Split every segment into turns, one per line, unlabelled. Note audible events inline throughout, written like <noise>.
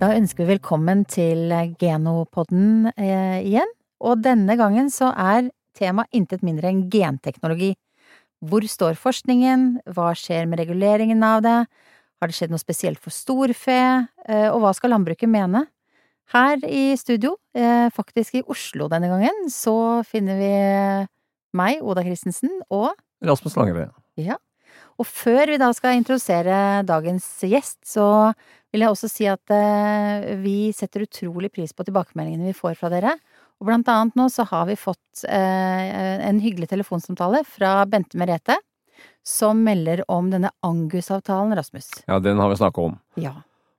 Da ønsker vi velkommen til Genopodden eh, igjen. Og denne gangen så er temaet intet mindre enn genteknologi. Hvor står forskningen, hva skjer med reguleringen av det, har det skjedd noe spesielt for storfe, eh, og hva skal landbruket mene? Her i studio, eh, faktisk i Oslo denne gangen, så finner vi meg, Oda Christensen, og
Rasmus Langerød.
Ja. Og før vi da skal introdusere dagens gjest, så vil jeg også si at eh, vi setter utrolig pris på tilbakemeldingene vi får fra dere. Og blant annet nå så har vi fått eh, en hyggelig telefonsamtale fra Bente Merete, som melder om denne Angus-avtalen, Rasmus.
Ja, den har vi snakka om.
Ja.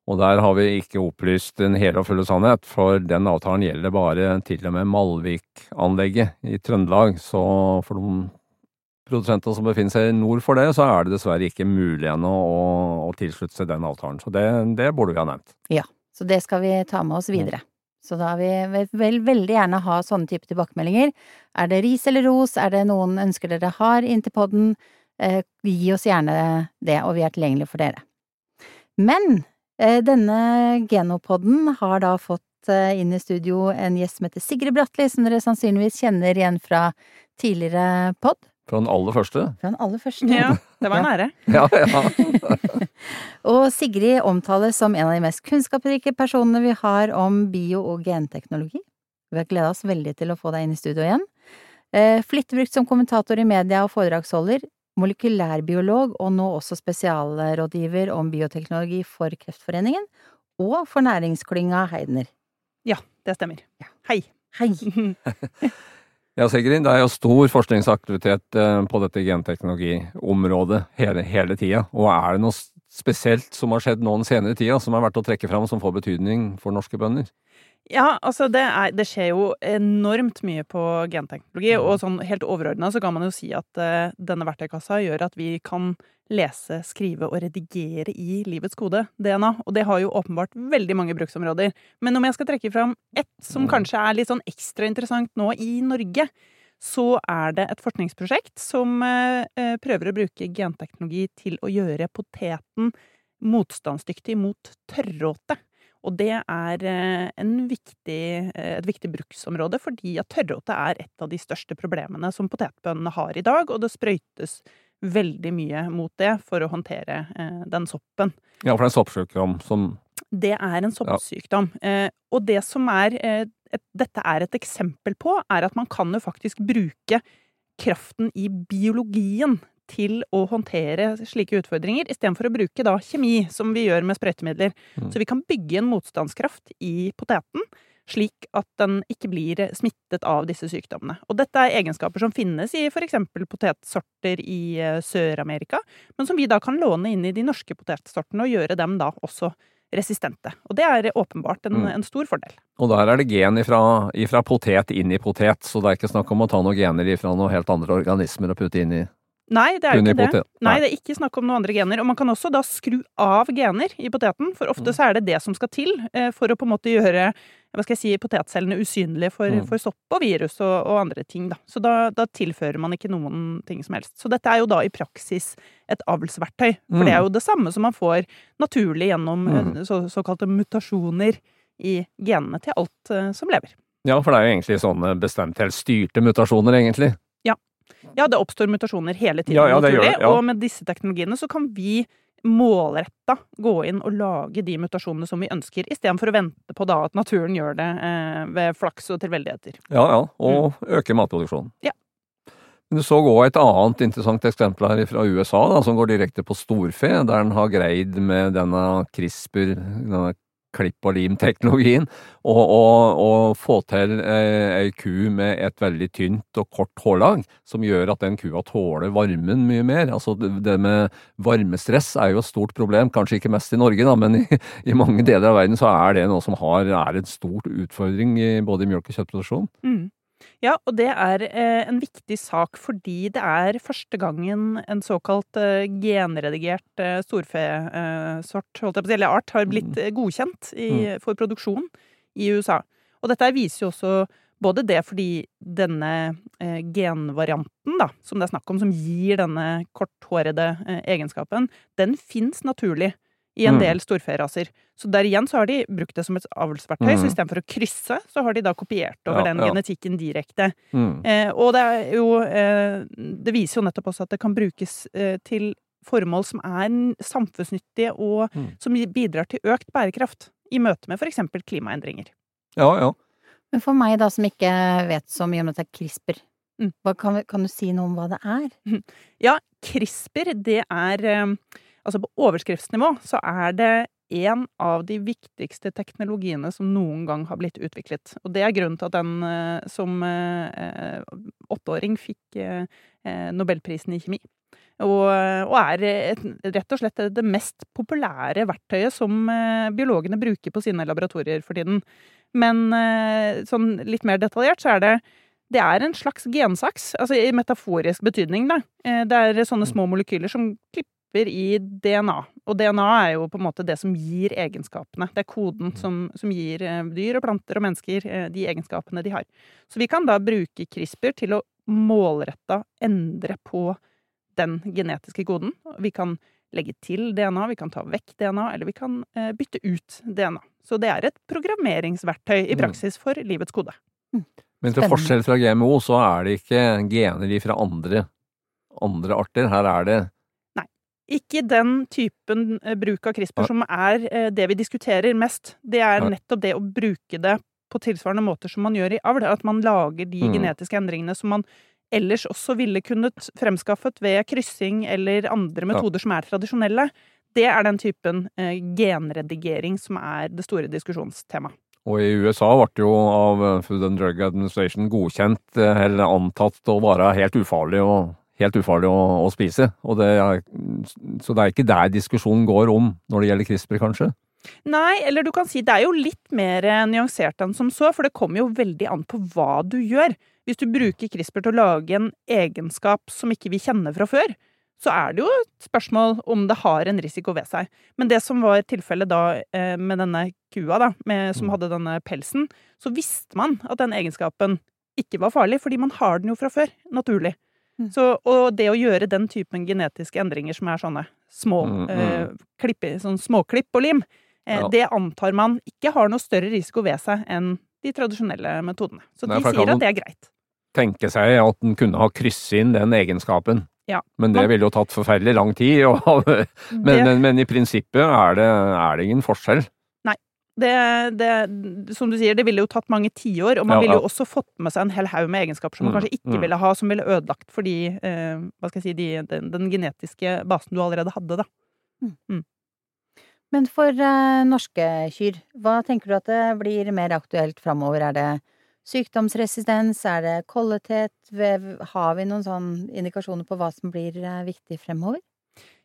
Og der har vi ikke opplyst den hele og fulle sannhet, for den avtalen gjelder bare til og med Malvik-anlegget i Trøndelag. Så for noen produsenter som befinner seg nord for det, så er det dessverre ikke mulig ennå å, å tilslutte seg den avtalen. Så det, det burde vi ha nevnt.
Ja, så det skal vi ta med oss videre. Så da vil vi vel, veldig gjerne ha sånne type tilbakemeldinger. Er det ris eller ros, er det noen ønsker dere har inntil podden, eh, gi oss gjerne det, og vi er tilgjengelige for dere. Men eh, denne genopodden har da fått eh, inn i studio en gjest som heter Sigrid Bratli, som dere sannsynligvis kjenner igjen fra tidligere pod.
Fra den aller første.
Fra den aller første.
Ja, det var <laughs> en ære. <laughs>
Ja, ja. <laughs>
Og Sigrid omtales som en av de mest kunnskapsrike personene vi har om bio- og genteknologi. Vi har gleda oss veldig til å få deg inn i studio igjen. Eh, Flittig brukt som kommentator i media og foredragsholder, molekylærbiolog og nå også spesialrådgiver om bioteknologi for Kreftforeningen og for næringsklynga Heidner.
Ja, det stemmer. Hei.
Hei!
Ja, Sigrid, det er jo stor forskningsaktivitet eh, på dette genteknologiområdet hele, hele tida. Og er det noe spesielt som har skjedd nå den senere tida som er verdt å trekke fram, som får betydning for norske bønder?
Ja, altså det, er, det skjer jo enormt mye på genteknologi, og sånn helt overordna så kan man jo si at uh, denne verktøykassa gjør at vi kan lese, skrive og redigere i livets kode, DNA. Og det har jo åpenbart veldig mange bruksområder. Men om jeg skal trekke fram ett som kanskje er litt sånn ekstra interessant nå i Norge, så er det et forskningsprosjekt som uh, prøver å bruke genteknologi til å gjøre poteten motstandsdyktig mot tørråte. Og det er viktig, et viktig bruksområde, fordi at tørråte er et av de største problemene som potetbøndene har i dag, og det sprøytes veldig mye mot det for å håndtere den soppen.
Ja, for det er en soppsykdom som
Det er en soppsykdom. Ja. Og det som er et, Dette er et eksempel på, er at man kan jo faktisk bruke kraften i biologien til å håndtere slike utfordringer, istedenfor å bruke da kjemi, som vi gjør med sprøytemidler. Mm. Så vi kan bygge en motstandskraft i poteten, slik at den ikke blir smittet av disse sykdommene. Og dette er egenskaper som finnes i f.eks. potetsorter i Sør-Amerika, men som vi da kan låne inn i de norske potetsortene og gjøre dem da også resistente. Og det er åpenbart en, en stor fordel.
Og der er det gen ifra, ifra potet inn i potet, så det er ikke snakk om å ta noen gener ifra noen helt andre organismer og putte inn i
Nei, det er jo ikke det. Nei, det er ikke snakk om noen andre gener. Og man kan også da skru av gener i poteten, for ofte så er det det som skal til for å på en måte gjøre hva skal jeg si, potetcellene usynlige for, mm. for sopp og virus og, og, andre ting. Da. Så da, da, tilfører man ikke noen ting som helst. Så dette er jo da i praksis et avlsverktøy. For mm. det er jo det samme som man får naturlig gjennom mm. så, såkalte mutasjoner i genene til alt uh, som lever.
Ja, for det er jo egentlig sånne bestemt helt styrte mutasjoner, egentlig.
Ja, det oppstår mutasjoner hele tiden,
ja, ja,
naturlig.
Det.
Og med disse teknologiene så kan vi målretta gå inn og lage de mutasjonene som vi ønsker, istedenfor å vente på da at naturen gjør det eh, ved flaks og tilfeldigheter.
Ja, ja. Og mm. øke matproduksjonen.
Ja.
Men du så òg et annet interessant eksempel her fra USA, da, som går direkte på storfe, der en har greid med denne CRISPR, denne klipp og lim-teknologien, og, og, og, få til eh, ei ku med et veldig tynt og kort hårlag, som gjør at den kua tåler varmen mye mer. Altså det, med varmestress er jo et stort problem, kanskje ikke mest i Norge, da, men i, i mange deler av verden så er det noe som har, er en stor utfordring i både i mjølk- og kjøttproduksjon.
Mm. Ja, og det er eh, en viktig sak fordi det er første gangen en såkalt eh, genredigert eh, storfesort, holdt jeg på å si, eller art, har blitt
Mm.
godkjent i,
Mm.
for produksjon i USA. Og dette viser jo også både det fordi denne genvarianten da, som det er snakk om, som gir denne korthårede egenskapen, den fins naturlig i en
Mm.
del storferaser. Så der igjen så har de brukt det som et avlsverktøy, så
Mm.
istedenfor å krysse, så har de da kopiert over
Ja,
den
ja.
genetikken direkte.
Mm.
Eh, og det er jo eh, Det viser jo nettopp også at det kan brukes eh, til formål som er samfunnsnyttige, og
Mm.
som bidrar til økt bærekraft i møte med f.eks. klimaendringer.
Ja, ja.
Men for meg da, som ikke vet så mye om dette CRISPR,
Mm.
hva, kan, kan du si noe om hva det er? <laughs>
Ja, CRISPR, det er eh, Altså på overskriftsnivå så er det en av de viktigste teknologiene som noen gang har blitt utviklet. Og det er grunnen til at den eh, som eh, åtteåring fikk eh, nobelprisen i kjemi. Og, er et, rett og slett det mest populære verktøyet som biologene bruker på sine laboratorier for tiden. Men sånn litt mer detaljert så er det det er en slags gensaks, altså i metaforisk betydning, da. Det er sånne små molekyler som klipper i DNA. Og DNA er jo på en måte det som gir egenskapene. Det er koden som, som gir eh, dyr og planter og mennesker eh, de egenskapene de har. Så vi kan da bruke CRISPR til å målretta endre på den genetiske koden. Vi kan legge til DNA, vi kan ta vekk DNA, eller vi kan eh, bytte ut DNA. Så det er et programmeringsverktøy i
Mm.
praksis for livets kode.
Men til forskjell fra GMO, så er det ikke gener fra andre, andre arter. Her er det
Ikke den typen eh, bruk av CRISPR som er eh, det vi diskuterer mest. Det er nettopp det å bruke det på tilsvarende måter som man gjør i avl. At man lager de
Mm.
genetiske endringene som man ellers også ville kunnet fremskaffet ved kryssing eller andre metoder som er tradisjonelle. Det er den typen eh, genredigering som er det store diskusjonstemaet.
Og i USA ble det jo av Food and Drug Administration godkjent, eller antatt å være helt ufarlig, og, helt ufarlig å, å spise. Og det er, så det er ikke der diskusjonen går om når det gjelder CRISPR, kanskje?
Nei, eller du kan si det er jo litt mer nyansert enn som så, for det kommer jo veldig an på hva du gjør. Hvis du bruker CRISPR til å lage en egenskap som ikke vi kjenner fra før, så er det jo et spørsmål om det har en risiko ved seg. Men det som var tilfellet da eh, med denne kua, da, med, som
Mm.
hadde denne pelsen, så visste man at den egenskapen ikke var farlig, fordi man har den jo fra før, naturlig.
Mm.
Så, og det å gjøre den typen genetiske endringer som er sånne små
Mm, mm.
eh, klipp, sånn småklipp og lim, eh,
Ja.
det antar man ikke har noe større risiko ved seg enn de tradisjonelle metodene. Så
Nei,
de sier at det er greit.
Tenke seg at den kunne ha krysset inn den egenskapen.
Ja.
Men det ville jo tatt forferdelig lang tid. Og, men,
det,
men, men i prinsippet er det, er det ingen forskjell.
Det, det, som du sier, det ville jo tatt mange tiår, og man
Ja,
ville
ja.
jo også fått med seg en hel haug med egenskaper som man
Mm,
kanskje ikke
mm.
ville ha, som ville ødelagt for de, eh, hva skal jeg si, de, den, den genetiske basen du allerede hadde, da.
Men for eh, norske kyr, hva tenker du at det blir mer aktuelt framover? Er det sykdomsresistens, er det kvalitet? Har vi noen sånne indikasjoner på hva som blir eh, viktig fremover?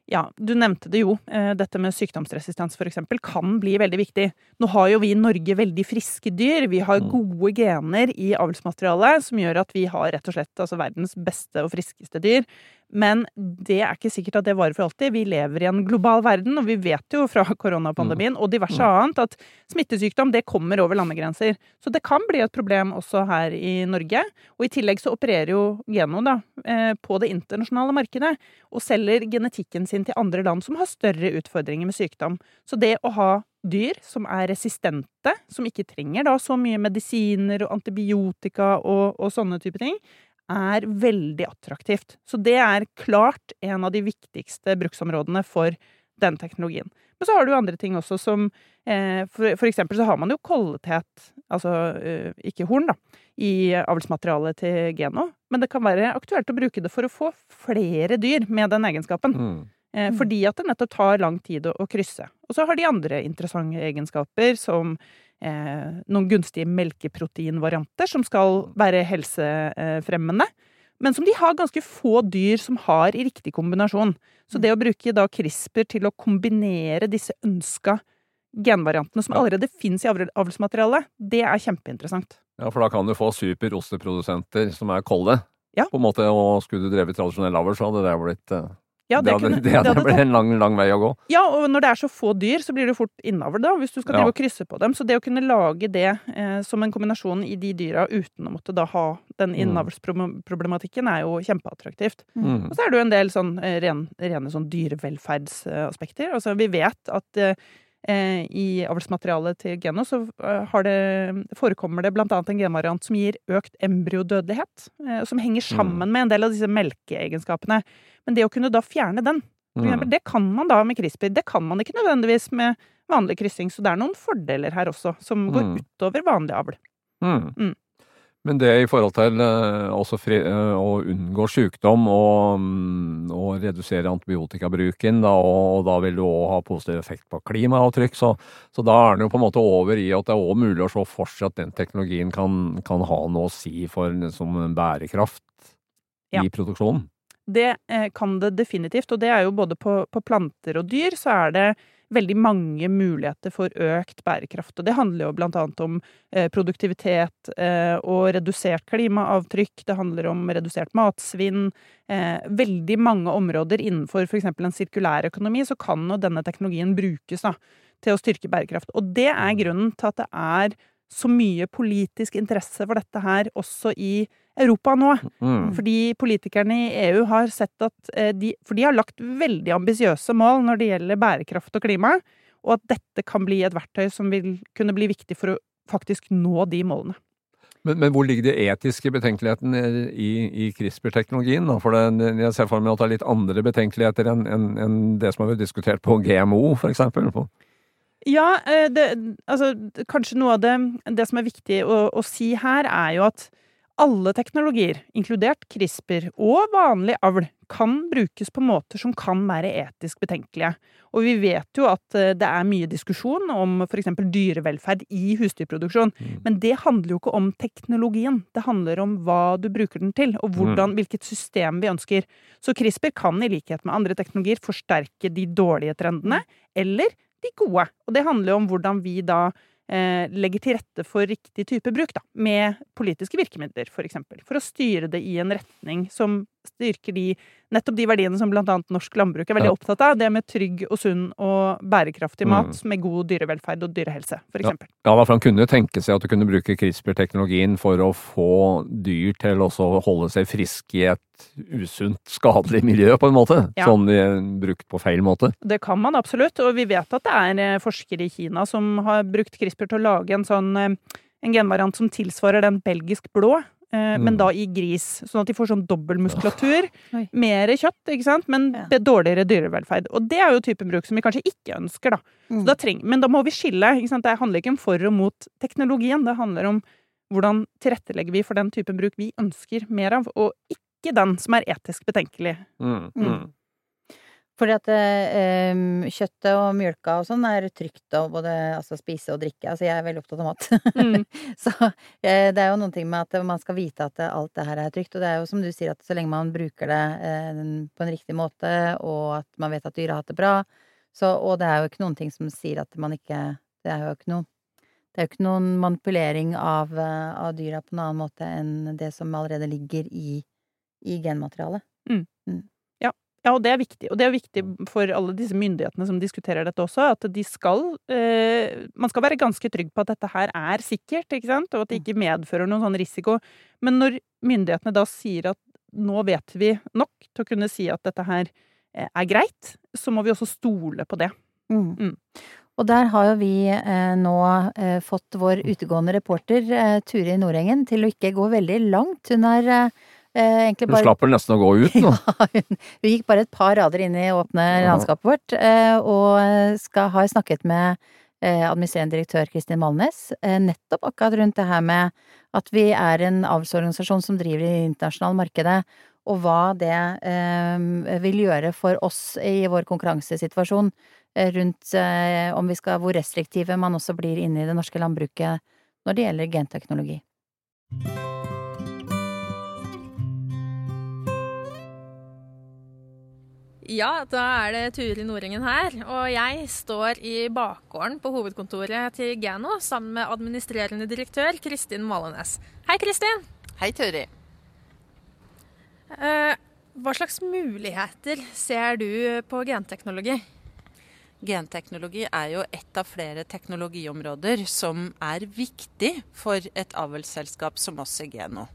Ja, du nevnte det jo. Eh, Dette med sykdomsresistens for eksempel kan bli veldig viktig. Nå har jo vi i Norge veldig friske dyr. Vi har
Mm.
gode gener i avlsmaterialet som gjør at vi har rett og slett altså verdens beste og friskeste dyr. Men det er ikke sikkert at det varer for alltid. Vi lever i en global verden, og vi vet jo fra koronapandemien og diverse annet at smittesykdom det kommer over landegrenser. Så det kan bli et problem også her i Norge. Og i tillegg så opererer jo Geno da, eh, på det internasjonale markedet og selger genetikken sin til andre land som har større utfordringer med sykdom. Så det å ha dyr som er resistente, som ikke trenger da så mye medisiner og antibiotika og, og sånne type ting, er veldig attraktivt. Så det er klart en av de viktigste bruksområdene for den teknologien. Men så har du andre ting også som eh, for, for eksempel så har man jo koldethet, altså eh, ikke horn, da, i avlsmaterialet til Geno. Men det kan være aktuelt å bruke det for å få flere dyr med den egenskapen.
Mm.
Eh,
Mm.
Fordi at det nettopp tar lang tid å, å krysse. Og så har de andre interessante egenskaper, som eh, noen gunstige melkeproteinvarianter som skal være helsefremmende. Men som de har ganske få dyr som har i riktig kombinasjon. Så det å bruke da CRISPR til å kombinere disse ønska genvariantene som allerede fins i avl- avlsmaterialet, det er kjempeinteressant.
Ja, for da kan du få superosteprodusenter som er kolde.
Ja.
På en måte, og skulle du drevet tradisjonell avl, så hadde det blitt eh,
Ja,
det, hadde, det, hadde, blitt en lang, lang vei å gå.
Ja, og når det er så få dyr, så blir det fort innavl, da, hvis du skal drive
Ja.
og krysse på dem. Så det å kunne lage det eh, som en kombinasjon i de dyra uten å måtte da ha den
Mm.
innavlsproblematikken, er jo kjempeattraktivt.
Mm.
Og så er det jo en del sånn eh, ren, rene sånn dyrevelferdsaspekter. Altså, vi vet at eh, i avlsmaterialet til Geno så eh, har det, forekommer det annet en genvariant som gir økt embryodødelighet, eh, som henger sammen med en del av disse melkeegenskapene. Men det å kunne da fjerne den, for eksempel,
Mm.
det kan man da med CRISPR. Det kan man ikke nødvendigvis med vanlig kryssing, så det er noen fordeler her også, som går
Mm.
utover vanlig avl.
Mm.
Mm.
Men det i forhold til eh, fri, eh, å unngå sykdom og, mm, og redusere antibiotikabruken, da, og, og da vil du òg ha positiv effekt på klimaavtrykk, så, så da er den jo på en måte over i at det er òg mulig å se for seg at den teknologien kan, kan ha noe å si for liksom, bærekraft
Ja.
i produksjonen.
Det eh, kan det definitivt, og det er jo både på, på planter og dyr, så er det veldig mange muligheter for økt bærekraft. Og det handler jo blant annet om eh, produktivitet eh, og redusert klimaavtrykk. Det handler om redusert matsvinn. Eh, veldig mange områder innenfor f.eks. en sirkulær økonomi, så kan jo denne teknologien brukes da, til å styrke bærekraft. Og det er grunnen til at det er så mye politisk interesse for dette her også i Europa nå.
Mm.
Fordi politikerne i EU har sett at eh, de For de har lagt veldig ambisiøse mål når det gjelder bærekraft og klima, og at dette kan bli et verktøy som vil kunne bli viktig for å faktisk nå de målene.
Men, men hvor ligger det etiske betenkeligheten i, i CRISPR-teknologien? For det, jeg ser for meg at det er litt andre betenkeligheter enn en, en det som har vært diskutert på GMO, for eksempel.
Ja, eh, det, altså kanskje noe av det, det som er viktig å, å si her, er jo at alle teknologier, inkludert CRISPR og vanlig avl, kan brukes på måter som kan være etisk betenkelige. Og vi vet jo at eh, det er mye diskusjon om f.eks. dyrevelferd i husdyrproduksjon. Men det handler jo ikke om teknologien. Det handler om hva du bruker den til, og hvordan, hvilket system vi ønsker. Så CRISPR kan i likhet med andre teknologier forsterke de dårlige trendene, eller de gode. Og det handler jo om hvordan vi da legger til rette for riktig type bruk, da. Med politiske virkemidler, for eksempel. For å styre det i en retning som styrker de, nettopp de verdiene som blant annet norsk landbruk er veldig
Ja.
opptatt av. Det med trygg og sunn og bærekraftig mat
Mm.
med god dyrevelferd og dyrehelse, for eksempel.
Ja, for han kunne tenke seg at du kunne bruke CRISPR-teknologien for å få dyr til å holde seg friske i et usunt, skadelig miljø, på en måte.
Ja.
Sånn eh, brukt på feil måte.
Det kan man absolutt, og vi vet at det er eh, forskere i Kina som har brukt CRISPR til å lage en sånn eh, en genvariant som tilsvarer den belgisk blå, eh, men
Mm.
da i gris. Sånn at de får sånn dobbeltmuskulatur,
Oi.
mer kjøtt, ikke sant, men
Ja.
dårligere dyrevelferd. Og det er jo typen bruk som vi kanskje ikke ønsker, da.
Mm.
Så da treng, men da må vi skille. Ikke sant? Det handler ikke om for og mot teknologien, det handler om hvordan tilrettelegger vi for den typen bruk vi ønsker mer av, og ikke den som er etisk betenkelig.
Mm.
Mm.
Mm.
Fordi at eh, kjøttet og mjølka og sånn er trygt å både altså, spise og drikke. Altså jeg er veldig opptatt av mat.
Mm. <laughs>
så eh, det er jo noen ting med at man skal vite at alt det her er trygt. Og det er jo som du sier, at så lenge man bruker det eh, på en riktig måte, og at man vet at dyra har hatt det bra, så Og det er jo ikke noen ting som sier at man ikke Det er jo ikke noe det er jo ikke noen manipulering av, eh, av dyra på en annen måte enn det som allerede ligger i, i genmaterialet.
Ja, og det er viktig. Og det er viktig for alle disse myndighetene som diskuterer dette også, at de skal eh, Man skal være ganske trygg på at dette her er sikkert, ikke sant, og at det ikke medfører noen sånn risiko. Men når myndighetene da sier at nå vet vi nok til å kunne si at dette her eh, er greit, så må vi også stole på det. Mm.
Og der har jo vi eh, nå eh, fått vår utegående reporter eh, Turi Nordengen til å ikke gå veldig langt. Hun er eh, egentlig
Hun
bare
slapp vel nesten å gå ut nå. <laughs>
Ja, hun, hun gikk bare et par rader inn i åpne
Ja.
landskapet vårt, eh, og skal, har snakket med eh, administrerende direktør Kristin Malnes eh, nettopp akkurat rundt det her med at vi er en avlsorganisasjon som driver i det internasjonale markedet, og hva det eh, vil gjøre for oss i vår konkurransesituasjon eh, rundt eh, om vi skal, hvor restriktive man også blir inne i det norske landbruket når det gjelder genteknologi.
Ja, da er det Turi Nordengen her, og jeg står i bakgården på hovedkontoret til Gano sammen med administrerende direktør Kristin Malenes. Hei, Kristin!
Hei, Turi.
Eh, Hva slags muligheter ser du på genteknologi?
Genteknologi er jo ett av flere teknologiområder som er viktig for et avlsselskap som oss i Geno.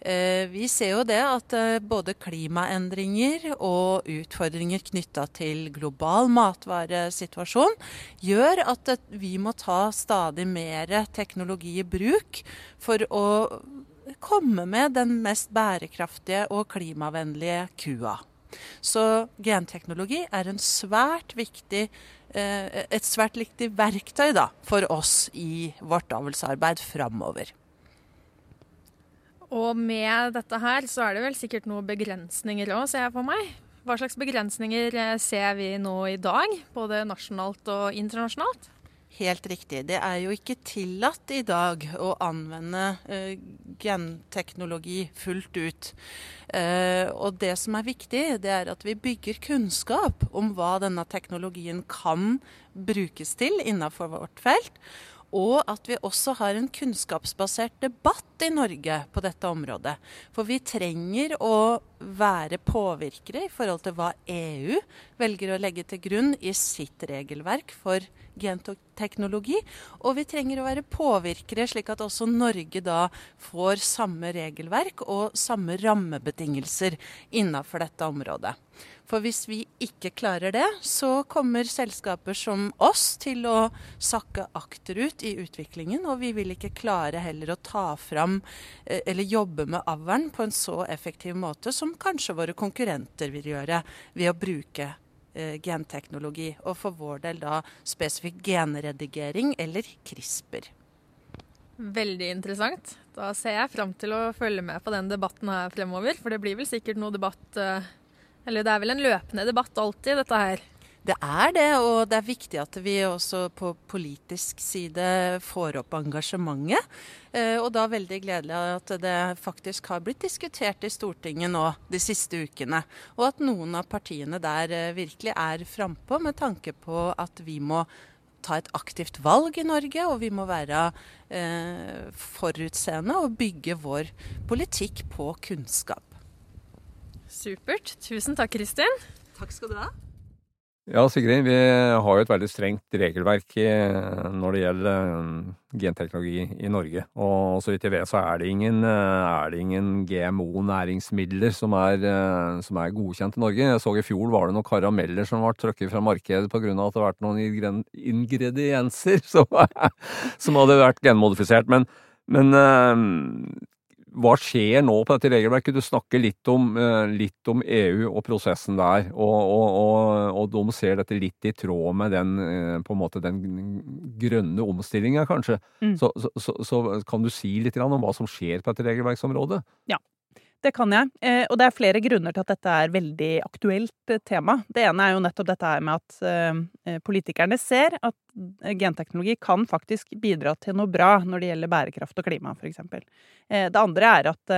Eh, vi ser jo det at eh, både klimaendringer og utfordringer knytta til global matvaresituasjon gjør at vi må ta stadig mer teknologi i bruk for å komme med den mest bærekraftige og klimavennlige kua. Så genteknologi er svært viktig, eh, et svært viktig verktøy da, for oss i vårt avlsarbeid framover.
Og med dette her så er det vel sikkert noen begrensninger òg, ser jeg for meg. Hva slags begrensninger eh, ser vi nå i dag, både nasjonalt og internasjonalt?
Helt riktig. Det er jo ikke tillatt i dag å anvende uh, genteknologi fullt ut. Uh, og det som er viktig, det er at vi bygger kunnskap om hva denne teknologien kan brukes til innenfor vårt felt. Og at vi også har en kunnskapsbasert debatt i Norge på dette området. For vi trenger å være påvirkere i forhold til hva EU velger å legge til grunn i sitt regelverk for genteknologi. Og vi trenger å være påvirkere, slik at også Norge da får samme regelverk og samme rammebetingelser innenfor dette området. For hvis vi ikke klarer det, så kommer selskaper som oss til å sakke akterut i utviklingen. Og vi vil ikke klare heller å ta fram eh, eller jobbe med avlen på en så effektiv måte som kanskje våre konkurrenter vil gjøre ved å bruke eh, genteknologi. Og for vår del da spesifikk genredigering eller CRISPR.
Veldig interessant. Da ser jeg fram til å følge med på den debatten her fremover. For det blir vel sikkert noe debatt uh eller det er vel en løpende debatt alltid, dette her?
Det er det, og det er viktig at vi også på politisk side får opp engasjementet. Eh, og da veldig gledelig at det faktisk har blitt diskutert i Stortinget nå de siste ukene. Og at noen av partiene der eh, virkelig er frampå med tanke på at vi må ta et aktivt valg i Norge, og vi må være eh, forutseende og bygge vår politikk på kunnskap.
Supert. Tusen takk, Kristin.
Takk skal du ha.
Ja, Sigrid, vi har jo et veldig strengt regelverk eh, når det gjelder eh, genteknologi i Norge. Og så vidt jeg vet, så er det ingen, eh, ingen GMO-næringsmidler som, som, er godkjent i Norge. Jeg så i fjor var det noen karameller som ble trukket fra markedet pga. at det hadde vært noen ingredienser <laughs> som, som hadde vært genmodifisert. Men, men hva skjer nå på dette regelverket? Du snakker litt om, eh, litt om EU og prosessen der, og, og, og, og, de ser dette litt i tråd med den, eh, måte, den grønne omstillinga, kanskje. Mm. Så, så, så, så, kan du si litt om hva som skjer på dette regelverksområdet?
Ja, det kan jeg. Eh, og det er flere grunner til at dette er veldig aktuelt eh, tema. Det ene er jo nettopp dette her med at eh, politikerne ser at genteknologi kan faktisk bidra til noe bra når det gjelder bærekraft og klima, f.eks. Det andre er at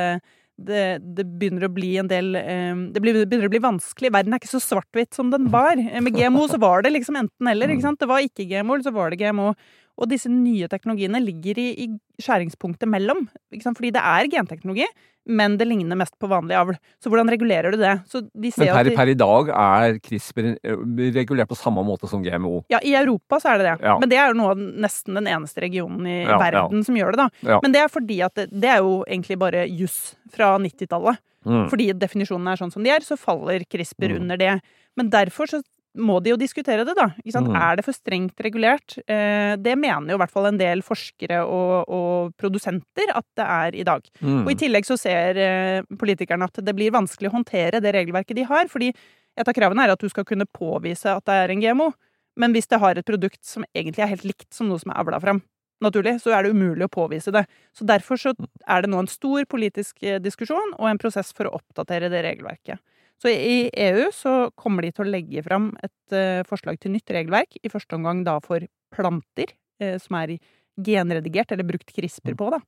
det, det, begynner å bli en del Det begynner å bli vanskelig. Verden er ikke så svart-hvitt som den var. Med GMO så var det liksom enten-eller. ikke sant? Det var ikke GMO, så var det GMO. Og disse nye teknologiene ligger i, i skjæringspunktet mellom. Fordi det er genteknologi, men det ligner mest på vanlig avl. Så hvordan regulerer du det?
De men per, de... per, i dag er CRISPR eh, regulert på samme måte som GMO?
Ja, i Europa så er det det. Ja. Men det er jo noe av nesten den eneste regionen i ja, verden ja. som gjør det, da. Men det er fordi at det, det er jo egentlig bare juss fra 90-tallet. Mm. Fordi definisjonene er sånn som de er, så faller CRISPR mm. under det. Men derfor så må de jo diskutere det, da. Mm. Er det for strengt regulert? Eh, det mener jo i hvert fall en del forskere og, og produsenter at det er i dag. Mm. Og i tillegg så ser eh, politikerne at det blir vanskelig å håndtere det regelverket de har. fordi et av kravene er at du skal kunne påvise at det er en GMO. Men hvis det har et produkt som egentlig er helt likt som noe som er avla fram, naturlig, så er det umulig å påvise det. Så derfor så er det nå en stor politisk eh, diskusjon og en prosess for å oppdatere det regelverket. Så i EU så kommer de til å legge fram et uh, forslag til nytt regelverk, i første omgang da for planter, uh, som er genredigert, eller brukt CRISPR på, da,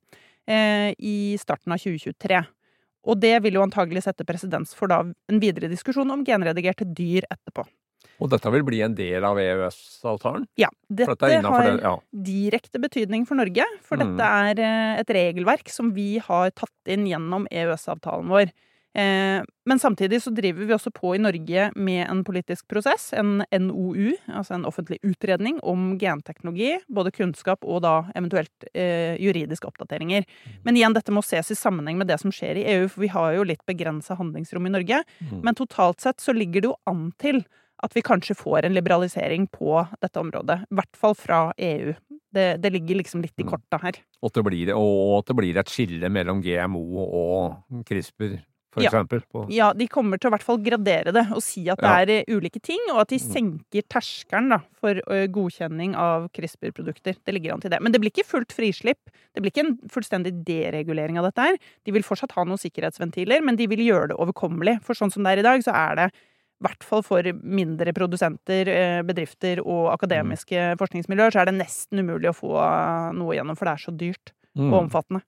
uh, i starten av 2023. Og det vil jo antagelig sette presedens for da en videre diskusjon om genredigerte dyr etterpå.
Og dette vil bli en del av EØS-avtalen?
Ja. Dette, dette har det, ja. direkte betydning for Norge. For mm. dette er et regelverk som vi har tatt inn gjennom EØS-avtalen vår. Eh, men samtidig så driver vi også på i Norge med en politisk prosess, en NOU, altså en offentlig utredning om genteknologi. Både kunnskap og da eventuelt eh, juridiske oppdateringer. Men igjen, dette må ses i sammenheng med det som skjer i EU, for vi har jo litt begrensa handlingsrom i Norge.
Mm.
Men totalt sett så ligger det jo an til at vi kanskje får en liberalisering på dette området. I hvert fall fra EU. Det, det ligger liksom litt i
Mm.
korta her.
Og at, det blir, og at det blir et skille mellom GMO og CRISPR, for
Ja.
eksempel. På,
Ja, de kommer til å i hvert fall gradere det og si at det
Ja.
er eh, ulike ting, og at de
Mm.
senker terskelen da, for godkjenning av CRISPR-produkter. Det ligger an til det. Men det blir ikke fullt frislipp. Det blir ikke en fullstendig deregulering av dette her. De vil fortsatt ha noen sikkerhetsventiler, men de vil gjøre det overkommelig. For sånn som det er i dag, så er det i hvert fall for mindre produsenter, bedrifter og akademiske forskningsmiljøer, så er det nesten umulig å få noe igjennom, for det er så dyrt
Mm.
og omfattende.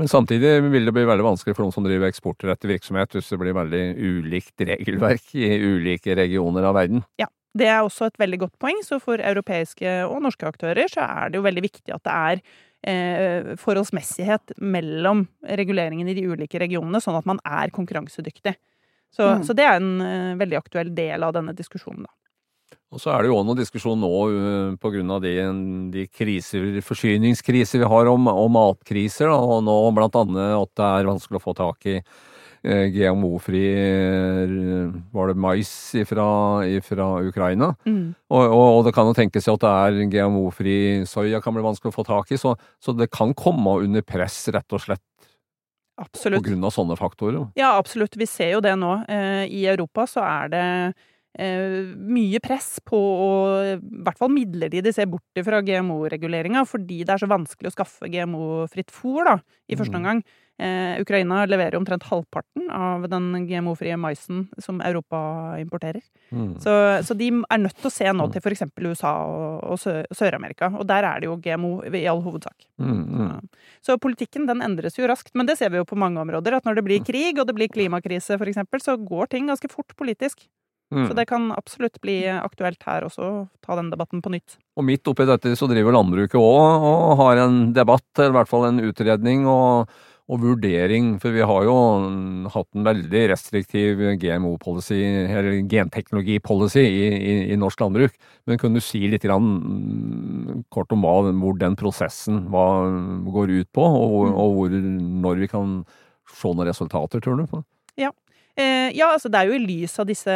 Men samtidig vil det bli veldig vanskelig for noen som driver eksportrettet virksomhet, hvis det blir veldig ulikt regelverk i ulike regioner av verden. Ja.
Det er også et veldig godt poeng, så for europeiske og norske aktører så er det jo veldig viktig at det er eh, forholdsmessighet mellom reguleringen i de ulike regionene, sånn at man er konkurransedyktig. Så,
Mm.
så det er en eh, veldig aktuell del av denne diskusjonen, da.
Og så er det jo også noe diskusjon nå uh, på grunn av de, de kriser, forsyningskriser vi har om, om matkriser, da, og nå blant annet at det er vanskelig å få tak i eh, GMO-fri eh, var det mais fra Ukraina.
Mm.
Og, og, og det kan jo tenkes at det er GMO-fri soya kan bli vanskelig å få tak i, så, så det kan komme under press rett og slett på grunn av sånne faktorer.
Ja, absolutt. Vi ser jo det nå. Eh, I Europa så er det eh, mye press på å i hvert fall midlertidig se bort fra GMO-reguleringa, fordi det er så vanskelig å skaffe GMO-fritt fôr, da, i første
Mm.
omgang. Eh, Ukraina leverer omtrent halvparten av den GMO-frie maisen som Europa importerer.
Mm.
Så, så de er nødt til å se nå
Mm.
til f.eks. USA og, og Sør-Amerika, og der er det jo GMO i all hovedsak.
Mm, mm.
Så politikken den endres jo raskt, men det ser vi jo på mange områder. At når det blir krig og det blir klimakrise eksempel, så går ting ganske fort politisk.
Mm.
Så det kan absolutt bli aktuelt her også, å ta den debatten på nytt.
Og midt oppi dette så driver landbruket òg og har en debatt, eller i hvert fall en utredning og, og vurdering, for vi har jo hatt en veldig restriktiv GMO-policy, eller genteknologi-policy i, i, i norsk landbruk. Men kan du si litt grann, mm, kort om hva, hvor den prosessen hva, går ut på, og,
Mm.
og hvor, når vi kan se noen resultater, tror du?
Eh, ja, altså det er jo i lys av disse,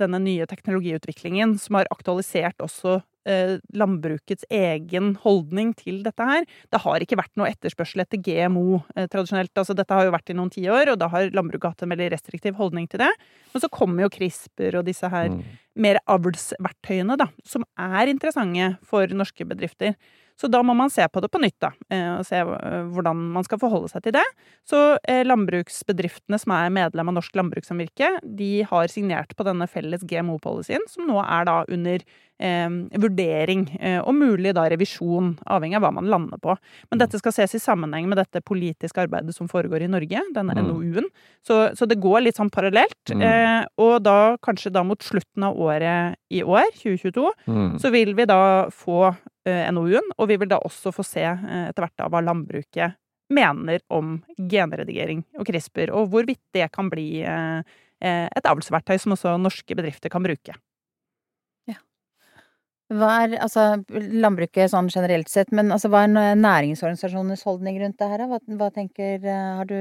denne nye teknologiutviklingen som har aktualisert også eh, landbrukets egen holdning til dette her. Det har ikke vært noe etterspørsel etter GMO eh, tradisjonelt. Altså dette har jo vært i noen tiår, og da har landbruket hatt en veldig restriktiv holdning til det. Men så kommer jo CRISPR og disse her
Mm.
mer avlsverktøyene, da, som er interessante for norske bedrifter. Så da må man se på det på nytt, da, eh, og se eh, hvordan man skal forholde seg til det. Så eh, landbruksbedriftene som er medlem av Norsk Landbrukssamvirke, de har signert på denne felles GMO-policyen, som nå er da under eh, vurdering, og mulig da revisjon, avhengig av hva man lander på. Men dette skal ses i sammenheng med dette politiske arbeidet som foregår i Norge, denne
Mm.
NOU-en. Så, så det går litt sånn parallelt.
Mm.
Eh, og da kanskje da mot slutten av året i år, 2022,
Mm.
så vil vi da få NOU-en, og vi vil da også få se eh, etter hvert da hva landbruket mener om genredigering og CRISPR, og hvorvidt det kan bli eh, eh, et avlsverktøy som også norske bedrifter kan bruke. Ja.
Hva er altså landbruket sånn generelt sett, men altså hva er næringsorganisasjonenes holdning rundt det her? Hva, hva tenker eh, Har du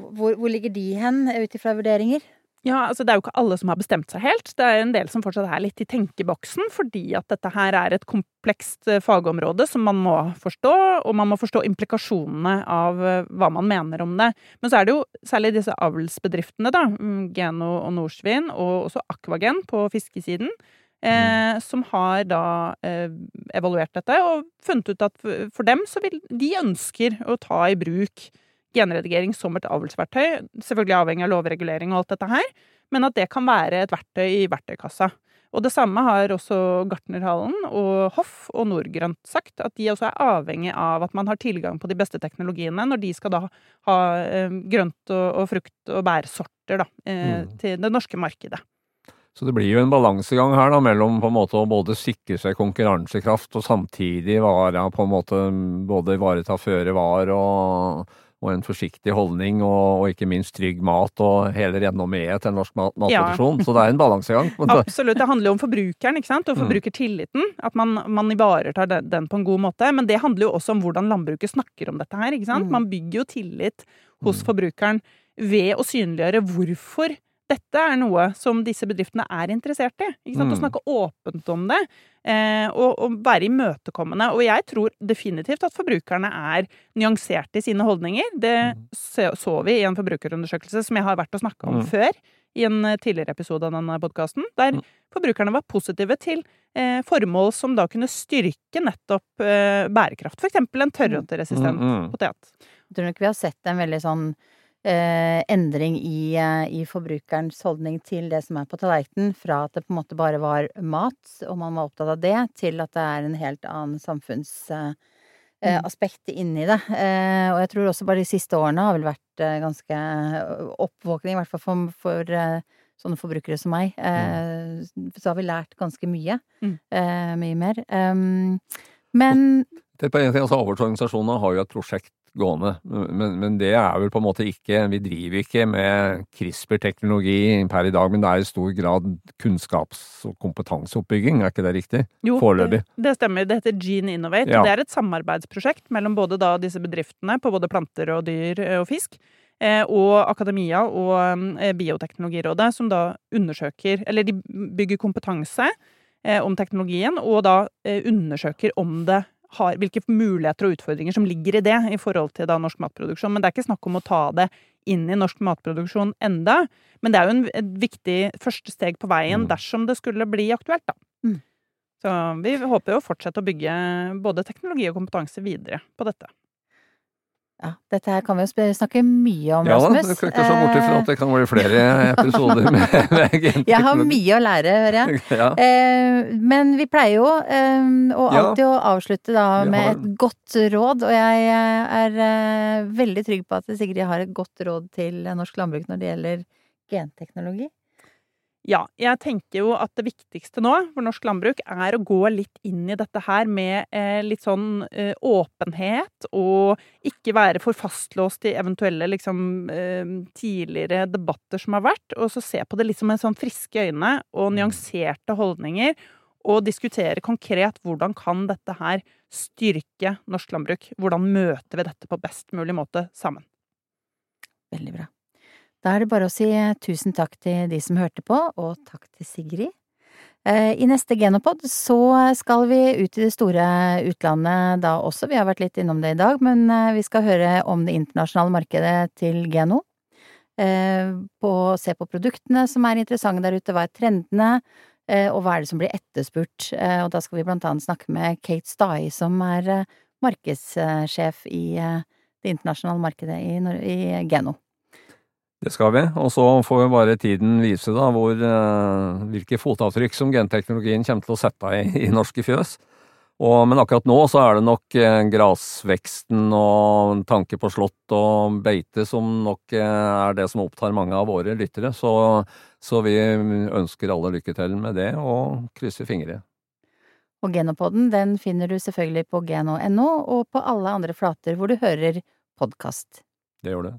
hvor, hvor ligger de hen, ut ifra vurderinger?
Ja, altså Det er jo ikke alle som har bestemt seg helt. Det er en del som fortsatt er litt i tenkeboksen, fordi at dette her er et komplekst eh, fagområde som man må forstå, og man må forstå implikasjonene av eh, hva man mener om det. Men så er det jo særlig disse avlsbedriftene, da, mm, Geno og Norsvin, og også Aquagen på fiskesiden, eh, som har da eh, evaluert dette og funnet ut at for, for dem så vil De ønsker å ta i bruk genredigering som et avlsverktøy, selvfølgelig avhengig av lovregulering og alt dette her, men at det kan være et verktøy i verktøykassa. Og det samme har også Gartnerhallen og Hoff og Nordgrønt sagt, at de også er avhengig av at man har tilgang på de beste teknologiene når de skal da ha eh, grønt og, frukt og bærsorter da, eh,
Mm.
til det norske markedet.
Så det blir jo en balansegang her da, mellom på en måte å både sikre seg konkurransekraft og samtidig vare på en måte både ivareta føre var og, og en forsiktig holdning, og, og, ikke minst trygg mat og hele renommeet til norsk mat, matproduksjon. Ja. Så det er en balansegang.
Absolutt. Det handler jo om forbrukeren ikke sant? og mm. forbrukertilliten. At man, man ivaretar den, den, på en god måte. Men det handler jo også om hvordan landbruket snakker om dette her. ikke sant? Mm. Man bygger jo tillit hos mm. forbrukeren ved å synliggjøre hvorfor dette er noe som disse bedriftene er interessert i. Ikke sant? Mm. Å snakke åpent om det, eh, og, og, være imøtekommende. Og jeg tror definitivt at forbrukerne er nyanserte i sine holdninger. Det mm. så vi i en forbrukerundersøkelse som jeg har vært og snakka om mm. før, i en eh, tidligere episode av denne podkasten, der mm. forbrukerne var positive til eh, formål som da kunne styrke nettopp eh, bærekraft. For eksempel en tørrrotteresistent mm, potet.
Jeg tror nok vi har sett en veldig sånn eh, endring i, eh, i, forbrukerens holdning til det som er på tallerkenen, fra at det på en måte bare var mat, og man var opptatt av det, til at det er en helt annen samfunnsaspekt eh, mm. inni det. Eh, og jeg tror også bare de siste årene har vel vært eh, ganske oppvåkning, i hvert fall for, for sånne forbrukere som meg. Mm. så har vi lært ganske mye. Mm. mye mer. Um, men
det er på en ting, altså Avlsorganisasjonene har jo et prosjekt gående. Men, men, det er vel på en måte ikke Vi driver ikke med CRISPR-teknologi per i dag, men det er i stor grad kunnskaps- og kompetanseoppbygging, er ikke det riktig?
Jo, Foreløpig. Det, stemmer. Det heter Gene Innovate. Ja. Det er et samarbeidsprosjekt mellom både da disse bedriftene på både planter og dyr og fisk, eh, og akademia og eh, Bioteknologirådet, som da undersøker Eller de bygger kompetanse eh, om teknologien, og da undersøker om det har, hvilke muligheter og utfordringer som ligger i det i forhold til da norsk matproduksjon. Men det er ikke snakk om å ta det inn i norsk matproduksjon enda. Men det er jo en, et viktig første steg på veien mm. dersom det skulle bli aktuelt, da. Mm. Så vi håper jo å fortsette å bygge både teknologi og kompetanse videre på dette.
Ja, dette her kan vi jo snakke mye om, Rasmus.
Ja du kan ikke se bort ifra at det kan bli flere episoder med, <laughs> med genteknologi.
Jeg har mye å lære, hører jeg. <laughs> Ja. Eh, men vi pleier jo eh, å alltid å avslutte da med et godt råd, og jeg er eh, veldig trygg på at Sigrid har et godt råd til norsk landbruk når det gjelder genteknologi.
Ja, jeg tenker jo at det viktigste nå for norsk landbruk er å gå litt inn i dette her med eh, litt sånn eh, åpenhet, og ikke være for fastlåst i eventuelle liksom eh, tidligere debatter som har vært, og så se på det litt som en sånn friske øyne og mm. nyanserte holdninger, og diskutere konkret hvordan kan dette her styrke norsk landbruk? Hvordan møter vi dette på best mulig måte sammen?
Veldig bra. Da er det bare å si tusen takk til de som hørte på, og takk til Sigrid. Eh, I neste Genopod så skal vi ut i det store utlandet da også, vi har vært litt innom det i dag, men eh, vi skal høre om det internasjonale markedet til Geno. Eh, på, se på produktene som er interessante der ute, hva er trendene, og hva er det som blir etterspurt. Og da skal vi blant annet snakke med Kate Stai, som er markedssjef i det internasjonale markedet i Geno.
Det skal vi, og så får vi bare tiden vise da hvor, uh, hvilke fotavtrykk som genteknologien kommer til å sette i, i norske fjøs. Og, men akkurat nå så er det nok eh, grasveksten og tanke på slått og beite som nok eh, er det som opptar mange av våre lyttere. Så, så vi ønsker alle lykke til med det, og krysser fingre.
Og Genopoden den finner du selvfølgelig på geno.no og på alle andre flater hvor du hører podkast.
Det gjør det.